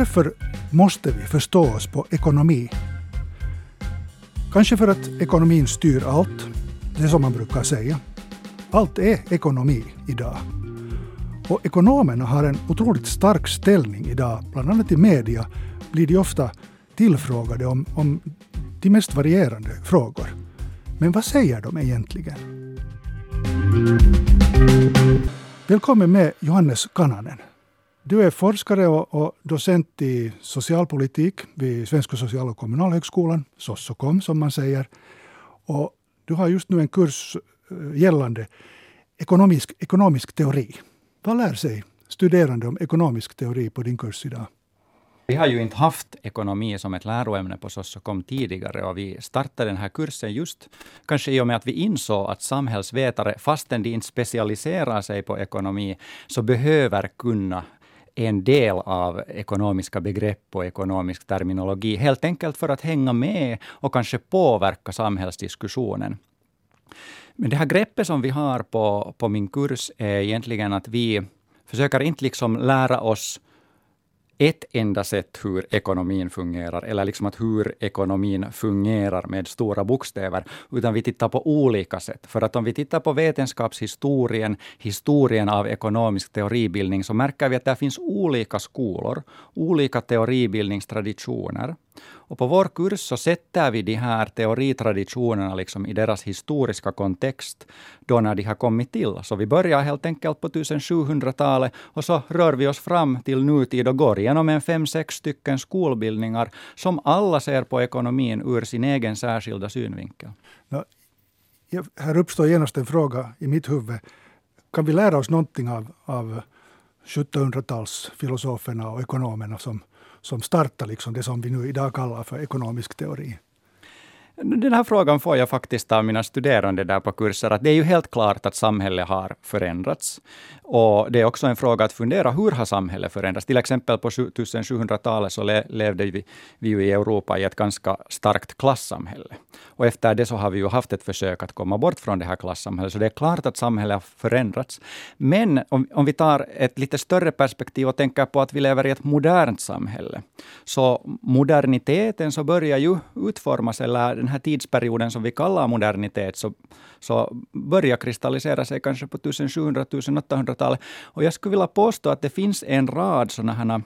Varför måste vi förstå oss på ekonomi? Kanske för att ekonomin styr allt. Det är som man brukar säga. Allt är ekonomi idag. Och ekonomerna har en otroligt stark ställning idag. Bland annat i media blir de ofta tillfrågade om, om de mest varierande frågor. Men vad säger de egentligen? Välkommen med Johannes Kananen. Du är forskare och, och docent i socialpolitik vid Svenska social och kommunalhögskolan, SOSSOKOM som man säger. Och du har just nu en kurs eh, gällande ekonomisk, ekonomisk teori. Vad lär sig studerande om ekonomisk teori på din kurs idag? Vi har ju inte haft ekonomi som ett läroämne på Sossokom tidigare och vi startade den här kursen just kanske i och med att vi insåg att samhällsvetare, fastän de inte specialiserar sig på ekonomi, så behöver kunna en del av ekonomiska begrepp och ekonomisk terminologi, helt enkelt för att hänga med och kanske påverka samhällsdiskussionen. Men det här greppet som vi har på, på min kurs är egentligen att vi försöker inte liksom lära oss ett enda sätt hur ekonomin fungerar, eller liksom att hur ekonomin fungerar med stora bokstäver, utan vi tittar på olika sätt. För att om vi tittar på vetenskapshistorien, historien av ekonomisk teoribildning, så märker vi att det finns olika skolor, olika teoribildningstraditioner. Och på vår kurs så sätter vi de här teoritraditionerna liksom i deras historiska kontext, då när de har kommit till. Så vi börjar helt enkelt på 1700-talet och så rör vi oss fram till nutid och går igenom en fem, sex stycken skolbildningar som alla ser på ekonomin ur sin egen särskilda synvinkel. Ja, här uppstår genast en fråga i mitt huvud. Kan vi lära oss någonting av, av 1700-talsfilosoferna och ekonomerna som som startar liksom det som vi nu idag kallar för ekonomisk teori? Den här frågan får jag faktiskt av mina studerande där på kurser, att det är ju helt klart att samhället har förändrats. Och det är också en fråga att fundera, hur har samhället förändrats? Till exempel på 1700-talet så levde vi, vi ju i Europa i ett ganska starkt klassamhälle. Och efter det så har vi ju haft ett försök att komma bort från det här klassamhället. Så det är klart att samhället har förändrats. Men om, om vi tar ett lite större perspektiv och tänker på att vi lever i ett modernt samhälle. Så moderniteten så börjar ju utformas, eller den här tidsperioden som vi kallar modernitet, så, så börjar kristallisera sig kanske på 1700-1800-talet. Och jag skulle vilja påstå att det finns en rad sådana här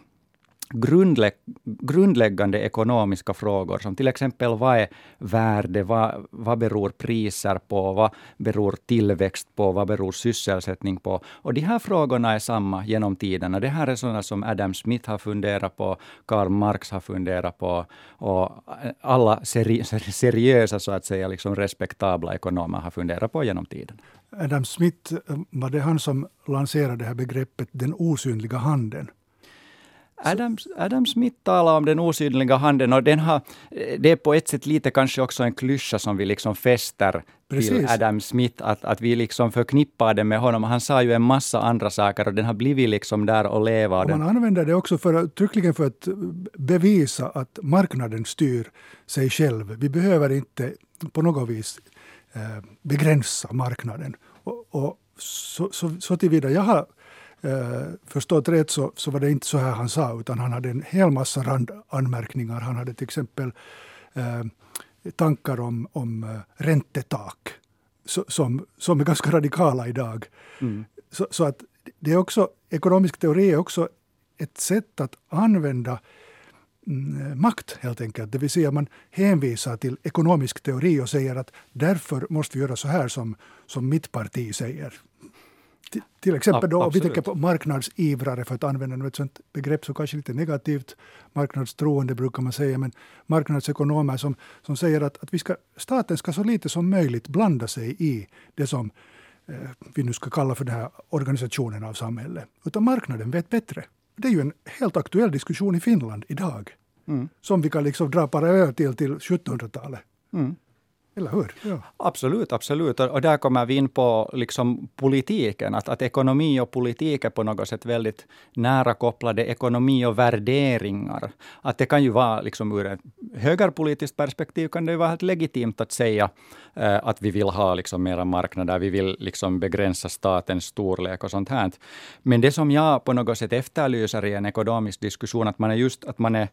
grundlä grundläggande ekonomiska frågor, som till exempel vad är värde, vad, vad beror priser på, vad beror tillväxt på, vad beror sysselsättning på? Och de här frågorna är samma genom tiderna. Det här är sådana som Adam Smith har funderat på, Karl Marx har funderat på, och alla seri seriösa, så att säga, liksom respektabla ekonomer har funderat på genom tiden. Adam Smith, var det han som lanserade det här begreppet den osynliga handen? Adam, Adam Smith talar om den osynliga handen och den har, det är på ett sätt lite kanske också en klyscha som vi liksom fäster Precis. till Adam Smith, att, att vi liksom förknippar det med honom. Han sa ju en massa andra saker och den har blivit liksom där och leva. Och man använder det också för, tryckligen för att bevisa att marknaden styr sig själv. Vi behöver inte på något vis eh, begränsa marknaden. Och, och så, så, så tillvida jag har eh, förstått rätt så, så var det inte så här han sa, utan han hade en hel massa randanmärkningar. Han hade till exempel eh, tankar om, om uh, räntetak så, som, som är ganska radikala idag. Mm. Så, så, att det är också, ekonomisk teori är också ett sätt att använda mm, makt helt enkelt. Det vill säga man hänvisar till ekonomisk teori och säger att därför måste vi göra så här som, som mitt parti säger. Till exempel då, om vi tänker på marknadsivrare, för att använda ett sånt begrepp som kanske är lite negativt. Marknadstroende brukar man säga, men marknadsekonomer som, som säger att, att vi ska, staten ska så lite som möjligt blanda sig i det som eh, vi nu ska kalla för den här organisationen av samhället. Utan marknaden vet bättre. Det är ju en helt aktuell diskussion i Finland idag. Mm. Som vi kan liksom dra parallell till, till 1700-talet. Mm. Eller hur? Ja. Absolut, absolut. Och där kommer vi in på liksom politiken. Att, att ekonomi och politik är på något sätt väldigt nära kopplade. Ekonomi och värderingar. Att det kan ju vara, liksom ur ett högerpolitiskt perspektiv, kan det vara helt legitimt att säga eh, att vi vill ha liksom mera marknader. Vi vill liksom begränsa statens storlek och sånt här. Men det som jag på något sätt efterlyser i en ekonomisk diskussion, att man är just att man är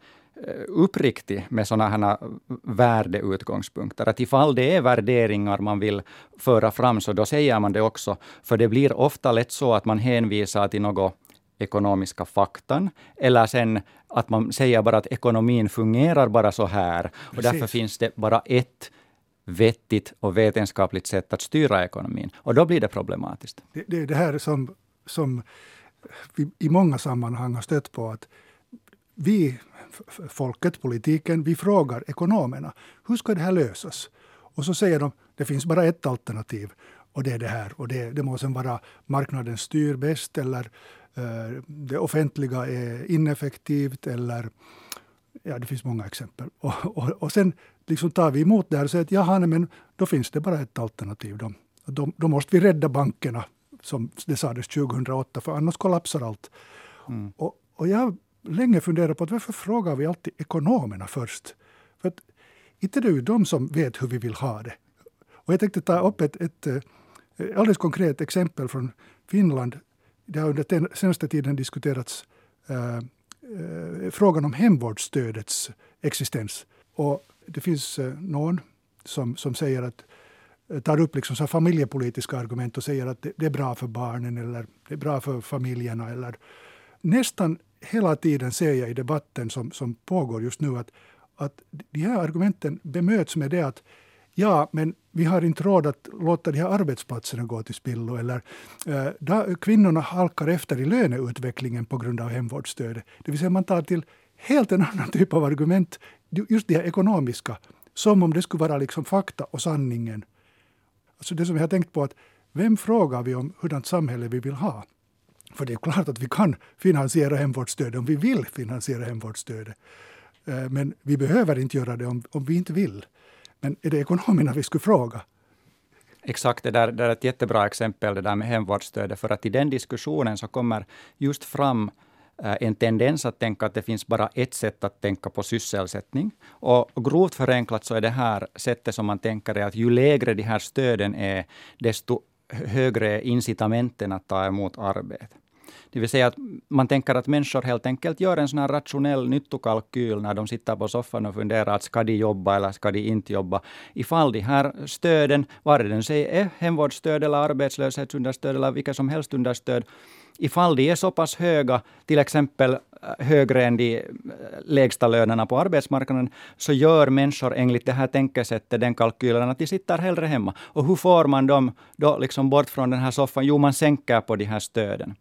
uppriktig med sådana här värdeutgångspunkter. Att ifall det är värderingar man vill föra fram, så då säger man det också. För det blir ofta lätt så att man hänvisar till något ekonomiska faktan, eller sen att man säger bara att ekonomin fungerar bara så här. Och Precis. därför finns det bara ett vettigt och vetenskapligt sätt att styra ekonomin. Och då blir det problematiskt. Det, det är det här som, som vi i många sammanhang har stött på. att Vi folket, politiken, vi frågar ekonomerna hur ska det här lösas? Och så säger de det finns bara ett alternativ och det är det här. Och det, det måste vara marknaden styr bäst eller uh, det offentliga är ineffektivt eller ja, det finns många exempel. Och, och, och sen liksom tar vi emot det här och säger att jaha, nej, men då finns det bara ett alternativ. Då, då, då måste vi rädda bankerna, som det sades 2008, för annars kollapsar allt. Mm. Och, och jag länge funderat på att varför frågar vi alltid ekonomerna först? För att inte det är ju de som vet hur vi vill ha det. Och jag tänkte ta upp ett, ett, ett alldeles konkret exempel från Finland. Det har under den senaste tiden diskuterats äh, äh, frågan om hemvårdsstödets existens. Och det finns äh, någon som, som säger att tar upp liksom så familjepolitiska argument och säger att det, det, är bra för barnen eller det är bra för familjerna. Eller, nästan hela tiden ser jag i debatten som, som pågår just nu att, att de här argumenten bemöts med det att ja, men vi har inte råd att låta de här arbetsplatserna gå till spillo. Eller, eh, da, kvinnorna halkar efter i löneutvecklingen på grund av hemvårdsstödet. Det vill säga man tar till helt en annan typ av argument, just de här ekonomiska, som om det skulle vara liksom fakta och sanningen. Alltså det som jag har tänkt på att vem frågar vi om hurdant samhälle vi vill ha? För det är klart att vi kan finansiera hemvårdsstödet om vi vill finansiera hemvårdsstödet. Eh, men vi behöver inte göra det om, om vi inte vill. Men är det ekonomerna vi skulle fråga? Exakt, det där, det är ett jättebra exempel det där med hemvårdsstödet. För att i den diskussionen så kommer just fram eh, en tendens att tänka att det finns bara ett sätt att tänka på sysselsättning. Och grovt förenklat så är det här sättet som man tänker är att ju lägre de här stöden är, desto högre incitamenten att ta emot arbete. Det vill säga att man tänker att människor helt enkelt gör en sån här rationell nyttokalkyl när de sitter på soffan och funderar att ska de jobba eller ska de inte jobba. Ifall de här stöden, vare det sig är hemvårdsstöd eller arbetslöshetsunderstöd eller vilka som helst understöd, ifall de är så pass höga, till exempel eh, högre än de eh, lägsta lönerna på arbetsmarknaden, så gör människor enligt det här tänkesättet den kalkylen att de sitter hellre hemma. Och hur får man dem då liksom bort från den här soffan? Jo, man sänker på de här stöden.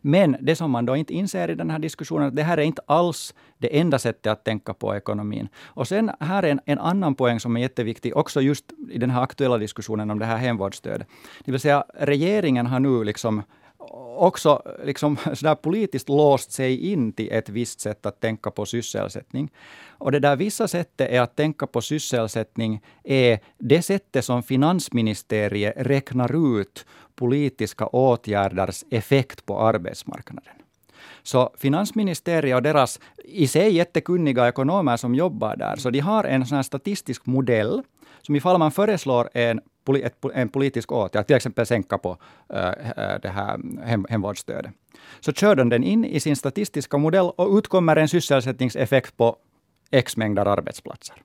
Men det som man då inte inser i den här diskussionen, att det här är inte alls det enda sättet att tänka på ekonomin. Och sen här är en, en annan poäng som är jätteviktig, också just i den här aktuella diskussionen om det här hemvårdsstödet. Det vill säga, regeringen har nu liksom också liksom sådär politiskt låst sig in till ett visst sätt att tänka på sysselsättning. Och det där vissa sättet är att tänka på sysselsättning är det sättet som finansministeriet räknar ut politiska åtgärders effekt på arbetsmarknaden. Så finansministeriet och deras i sig jättekunniga ekonomer som jobbar där, så de har en sån här statistisk modell som ifall man föreslår en en politisk åtgärd, till exempel sänka på äh, det här hem, hemvårdsstödet. Så kör de den in i sin statistiska modell och utkommer en sysselsättningseffekt på x mängder arbetsplatser.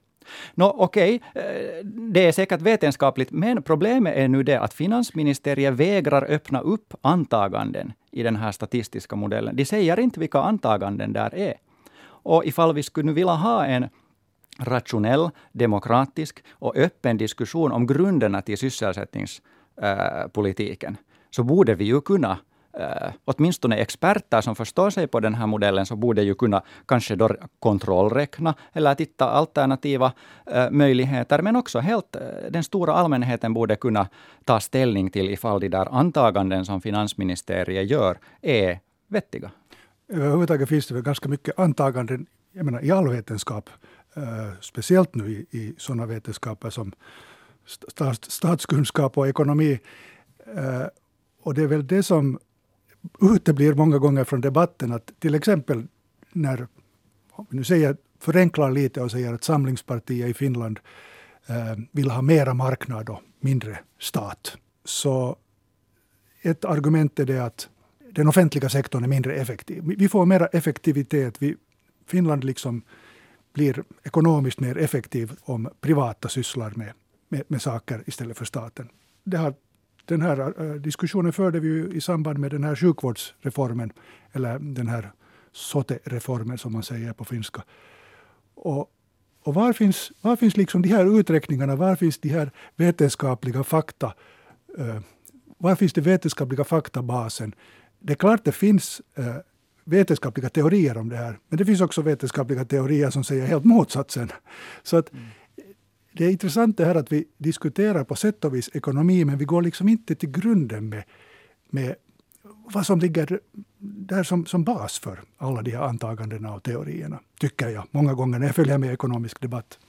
Nå, okej, okay, det är säkert vetenskapligt, men problemet är nu det att finansministeriet vägrar öppna upp antaganden i den här statistiska modellen. De säger inte vilka antaganden där är. Och ifall vi skulle vilja ha en rationell, demokratisk och öppen diskussion om grunderna till sysselsättningspolitiken, så borde vi ju kunna Uh, åtminstone experter som förstår sig på den här modellen, så borde ju kunna kanske då kontrollräkna eller titta alternativa uh, möjligheter. Men också helt uh, den stora allmänheten borde kunna ta ställning till ifall de där antaganden som finansministeriet gör är vettiga. Överhuvudtaget finns det väl ganska mycket antaganden jag menar, i all vetenskap uh, speciellt nu i, i sådana vetenskaper som stats, statskunskap och ekonomi. Uh, och det är väl det som uteblir många gånger från debatten, att till exempel när, om vi nu säger, förenklar lite och säger att Samlingspartiet i Finland uh, vill ha mera marknad och mindre stat, så ett argument är det att den offentliga sektorn är mindre effektiv. Vi får mera effektivitet. Vi, Finland liksom blir ekonomiskt mer effektiv om privata sysslar med, med, med saker istället för staten. Det här, den här eh, diskussionen förde vi i samband med den här sjukvårdsreformen, eller den här SOTE-reformen som man säger på finska. Och, och var finns, var finns liksom de här uträkningarna, var finns de här vetenskapliga fakta? Eh, var finns den vetenskapliga faktabasen? Det är klart det finns eh, vetenskapliga teorier om det här. Men det finns också vetenskapliga teorier som säger helt motsatsen. Så att mm. Det är intressant det här att vi diskuterar på sätt och vis ekonomi, men vi går liksom inte till grunden med, med vad som ligger där som, som bas för alla de här antagandena och teorierna, tycker jag, många gånger när jag följer med ekonomisk debatt.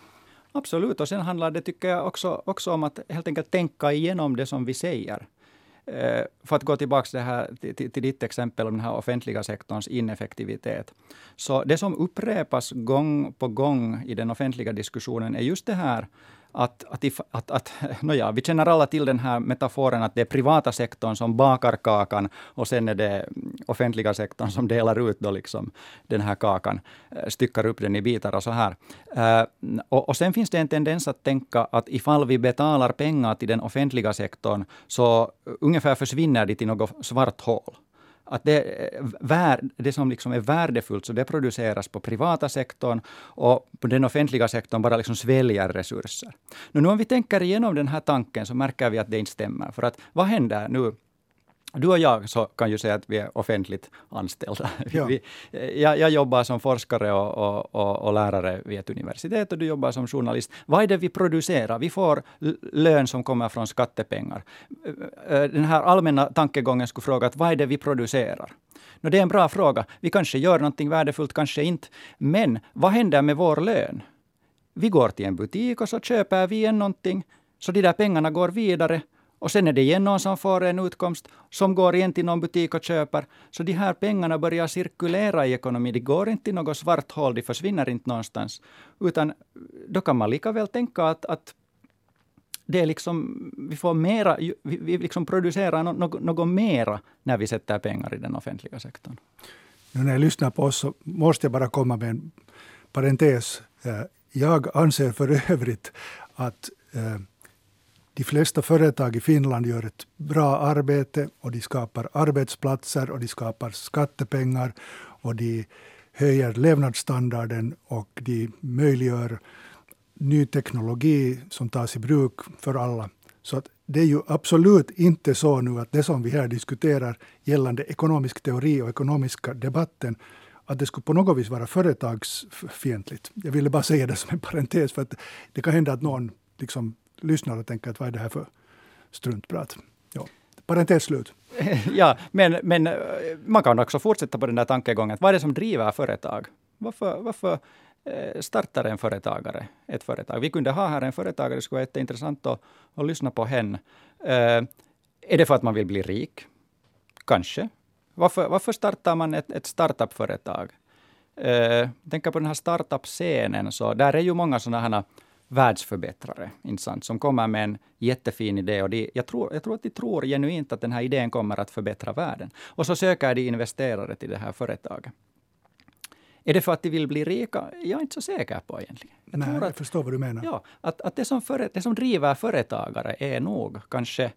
Absolut, och sen handlar det, tycker jag, också, också om att helt enkelt tänka igenom det som vi säger. Eh, för att gå tillbaka det här, till, till ditt exempel om den här offentliga sektorns ineffektivitet. Så det som upprepas gång på gång i den offentliga diskussionen är just det här att, att, att, att nåja, vi känner alla till den här metaforen att det är privata sektorn som bakar kakan och sen är det offentliga sektorn som delar ut då liksom den här kakan, eh, styckar upp den i bitar och så här. Eh, och, och sen finns det en tendens att tänka att ifall vi betalar pengar till den offentliga sektorn så ungefär försvinner de till något svart hål att det, eh, det som liksom är värdefullt, så det produceras på privata sektorn och på den offentliga sektorn bara liksom sväljer resurser. Nu om vi tänker igenom den här tanken så märker vi att det inte stämmer. För att vad händer nu du och jag så kan ju säga att vi är offentligt anställda. Ja. Vi, jag, jag, jobbar som forskare och, och, och, lärare vid ett universitet och du jobbar som journalist. Vad är det vi producerar? Vi får lön som kommer från skattepengar. Den här allmänna tankegången skulle fråga att vad är det vi producerar? No, det är en bra fråga. Vi kanske gör någonting värdefullt, kanske inte. Men vad händer med vår lön? Vi går till en butik och så köper vi igen någonting. Så de där pengarna går vidare och sen är det igen någon som får en utkomst, som går igen till någon butik och köper. Så de här pengarna börjar cirkulera i ekonomin. De går inte i något svart hål, de försvinner inte någonstans. Utan då kan man lika väl tänka att, att det är liksom, vi får mera, vi, vi liksom producerar något, något mera när vi sätter pengar i den offentliga sektorn. Nu när jag lyssnar på oss så måste jag bara komma med en parentes. Eh, jag anser för övrigt att eh, de flesta företag i Finland gör ett bra arbete och de skapar arbetsplatser och de skapar skattepengar och de höjer levnadsstandarden och de möjliggör ny teknologi som tas i bruk för alla. Så att det är ju absolut inte så nu att det som vi här diskuterar gällande ekonomisk teori och ekonomiska debatten att det skulle på något vis vara företagsfientligt. Jag ville bara säga det som en parentes för att det kan hända att någon liksom lyssnar och tänker att vad är det här för struntprat. Ja. Parentes slut. ja, men, men äh, man kan också fortsätta på den där tankegången. Vad är det som driver företag? Varför, varför äh, startar en företagare ett företag? Vi kunde ha här en företagare, det skulle vara jätteintressant att, att lyssna på henne. Eh, äh, är det för att man vill bli rik? Kanske. Varför, varför startar man ett, ett startup-företag? Eh, tänker på den här startup-scenen, så där är ju många sådana här världsförbättrare, inte som kommer med en jättefin idé. Och de, jag, tror, jag tror att de tror genuint att den här idén kommer att förbättra världen. Och så söker de investerare till det här företaget. Är det för att de vill bli rika? Jag är inte så säker på egentligen. Jag, Nej, att, jag förstår vad du menar. Ja, att, att det, som för, det som driver företagare är nog kanske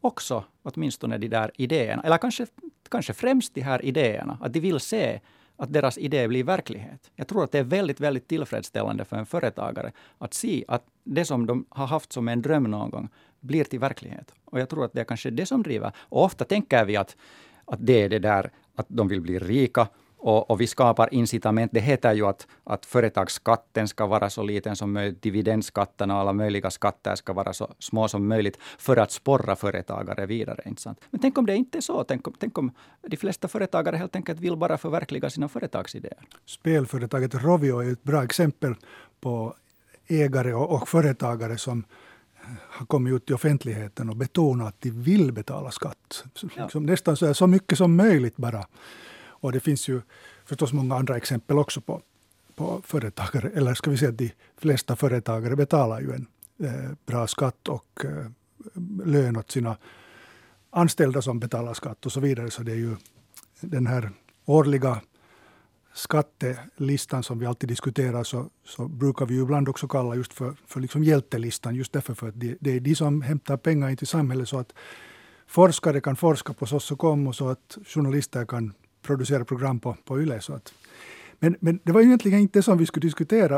också åtminstone de där idéerna, eller kanske, kanske främst de här idéerna, att de vill se att deras idé blir verklighet. Jag tror att det är väldigt, väldigt tillfredsställande för en företagare att se att det som de har haft som en dröm någon gång blir till verklighet. Och jag tror att det är kanske det som driver. Och ofta tänker vi att, att det är det där att de vill bli rika och, och, vi skapar incitament. Det heter ju att, att företagsskatten ska vara så liten som möjligt, dividendskatten och alla möjliga skatter ska vara så små som möjligt för att sporra företagare vidare. Inte sant? Men tänk om det inte är så? Tänk om, tänk om de flesta företagare helt enkelt vill bara förverkliga sina företagsidéer? Spelföretaget Rovio är ett bra exempel på ägare och, och företagare som har kommit ut i offentligheten och betonat att de vill betala skatt. Ja. Liksom nästan så, så mycket som möjligt bara. Och det finns ju förstås många andra exempel också på, på företagare, eller ska vi säga att de flesta företagare betalar ju en eh, bra skatt och eh, lön åt sina anställda som betalar skatt och så vidare. Så det är ju den här årliga skattelistan som vi alltid diskuterar så, så brukar vi ibland också kalla just för, för liksom hjältelistan just därför för att det, det är de som hämtar pengar in till samhället så att forskare kan forska på Sossokom och så att journalister kan producera program på, på YLE. Så att, men, men det var egentligen inte som vi skulle diskutera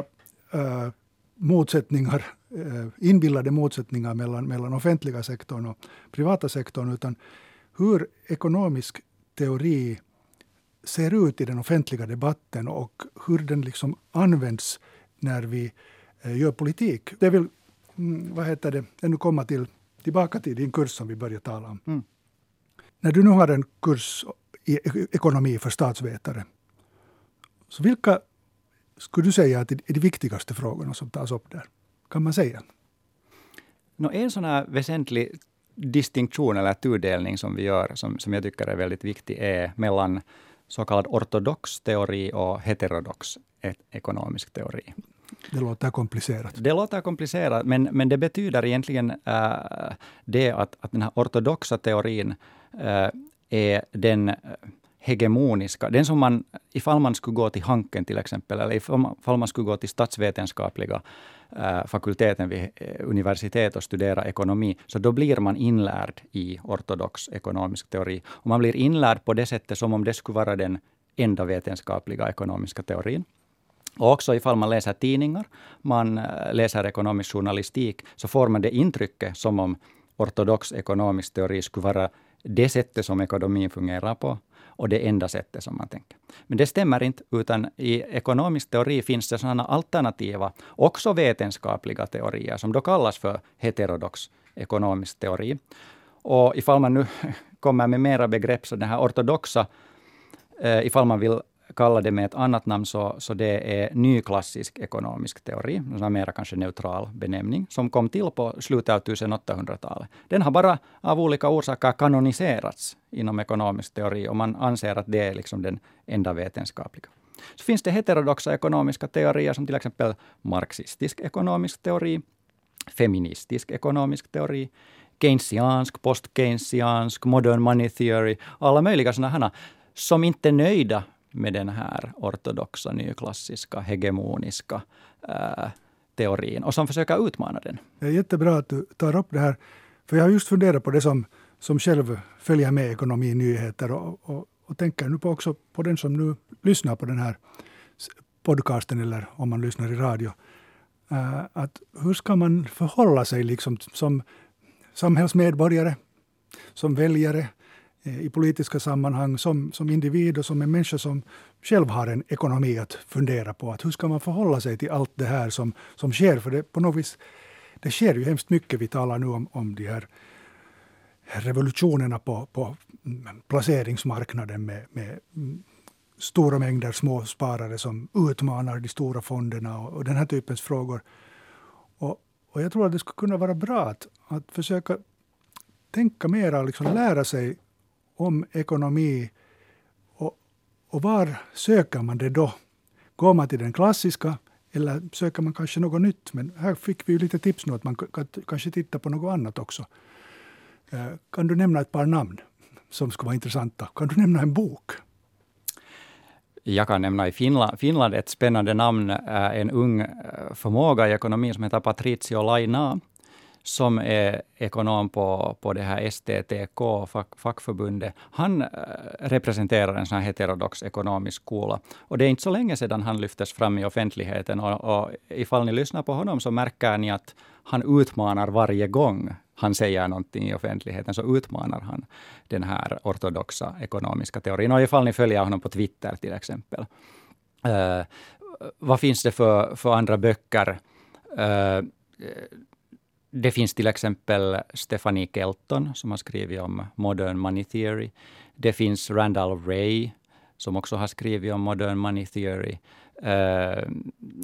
uh, motsättningar, uh, inbillade motsättningar mellan, mellan offentliga sektorn och privata sektorn, utan hur ekonomisk teori ser ut i den offentliga debatten och hur den liksom används när vi uh, gör politik. Det vill, mm, vad heter det, ännu komma till, tillbaka till din kurs som vi började tala om. Mm. När du nu har en kurs i ekonomi för statsvetare. Så vilka skulle du säga är de viktigaste frågorna som tas upp där? Kan man säga? No, en sån här väsentlig distinktion eller tudelning som vi gör, som, som jag tycker är väldigt viktig, är mellan så kallad ortodox teori och heterodox ekonomisk teori. Det låter komplicerat. Det låter komplicerat, men, men det betyder egentligen äh, det att, att den här ortodoxa teorin äh, är den eh, hegemoniska, den som man, ifall man skulle gå till Hanken till exempel, eller ifall man skulle gå till statsvetenskapliga äh, fakulteten vid eh, universitet och studera ekonomi, så då blir man inlärd i ortodox ekonomisk teori. Och man blir inlärd på det sättet som om det skulle vara den enda vetenskapliga ekonomiska teorin. Och också ifall man läser tidningar, man läser ekonomisk journalistik, så får man det intrycket som om ortodox ekonomisk teori skulle vara det sättet som ekonomin fungerar på och det enda sättet som man tänker. Men det stämmer inte, utan i ekonomisk teori finns det sådana alternativa, också vetenskapliga teorier, som då kallas för heterodox ekonomisk teori. Och ifall man nu kommer med mera begrepp, så den här ortodoxa, eh, ifall man vill kalla det med ett annat namn, så, så det är nyklassisk ekonomisk teori, en mer kanske neutral benämning, som kom till på slutet av 1800-talet. Den har bara av olika orsaker kanoniserats inom ekonomisk teori och man anser att det är liksom den enda vetenskapliga. Så finns det heterodoxa ekonomiska teorier som till exempel marxistisk ekonomisk teori, feministisk ekonomisk teori, keynesiansk, post-keynesiansk, modern money theory, alla möjliga sådana här som inte är nöjda med den här ortodoxa, nyklassiska, hegemoniska äh, teorin och som försöker utmana den. Det är jättebra att du tar upp det här. För jag har just funderat på det som, som själv följer med ekonominyheter och, och, och tänker nu på också på den som nu lyssnar på den här podcasten eller om man lyssnar i radio. Äh, att hur ska man förhålla sig liksom som samhällsmedborgare, som väljare, Eh, i politiska sammanhang som, som individ och som en människa som själv har en ekonomi att fundera på. Att hur ska man förhålla sig till allt det här som, som sker? För det, på något vis, det sker ju hemskt mycket. Vi talar nu om, om de här revolutionerna på, på mm, placeringsmarknaden med, med mm, stora mängder småsparare som utmanar de stora fonderna och, och den här typens frågor. Och, och jag tror att det skulle kunna vara bra att, att försöka tänka mera, liksom lära sig om ekonomi och, och var söker man det då? Går man till den klassiska eller söker man kanske något nytt? Men här fick vi ju lite tips nu att man kan kanske titta på något annat också. Eh, kan du nämna ett par namn som skulle vara intressanta? Kan du nämna en bok? Jag kan nämna i Finland, Finland ett spännande namn, eh, en ung eh, förmåga i ekonomi som heter Patricio Laina som är ekonom på, på det här STTK, fack, fackförbundet, han eh, representerar en sån här heterodox ekonomisk skola. Och det är inte så länge sedan han lyftes fram i offentligheten. Och, och ifall ni lyssnar på honom så märker ni att han utmanar varje gång han säger någonting i offentligheten så utmanar han den här ortodoxa ekonomiska teorin. Och ifall ni följer honom på Twitter till exempel. Uh, vad finns det för, för andra böcker? Uh, det finns till exempel Stephanie Kelton som har skrivit om modern money theory. Det finns Randall Ray som också har skrivit om modern money theory. Uh,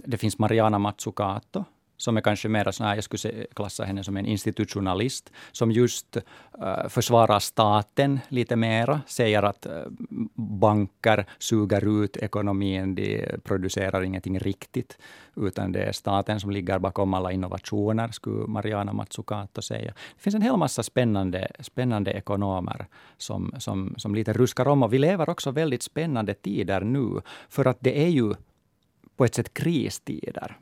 det finns Mariana Mazzucato som är kanske mer sån här, jag skulle klassa henne som en institutionalist, som just uh, försvarar staten lite mera, säger att eh, uh, banker suger ut ekonomin, de producerar ingenting riktigt, utan det är staten som ligger bakom alla innovationer, skulle Mariana Mazzucato säga. Det finns en hel massa spännande, spännande ekonomer som, som, som lite ruskar om, och vi lever också väldigt spännande tider nu, för att det är ju på ett sätt kristider.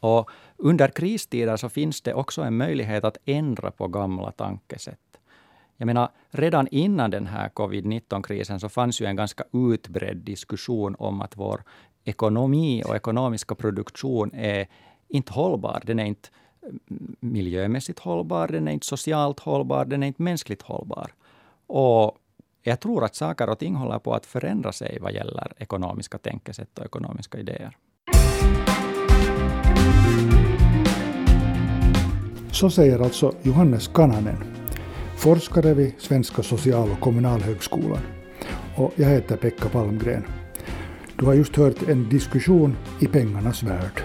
Och under kristider så finns det också en möjlighet att ändra på gamla tankesätt. Jag menar, redan innan den här covid-19-krisen så fanns ju en ganska utbredd diskussion om att vår ekonomi och ekonomiska produktion är inte hållbar. Den är inte mm, miljömässigt hållbar, den är inte socialt hållbar, den är inte mänskligt hållbar. Och jag tror att saker och ting håller på att förändra sig vad gäller ekonomiska tänkesätt och ekonomiska idéer. Så säger alltså Johannes Kananen, forskare vid Svenska social och kommunalhögskolan. Och jag heter Pekka Palmgren. Du har just hört en diskussion i pengarnas värld.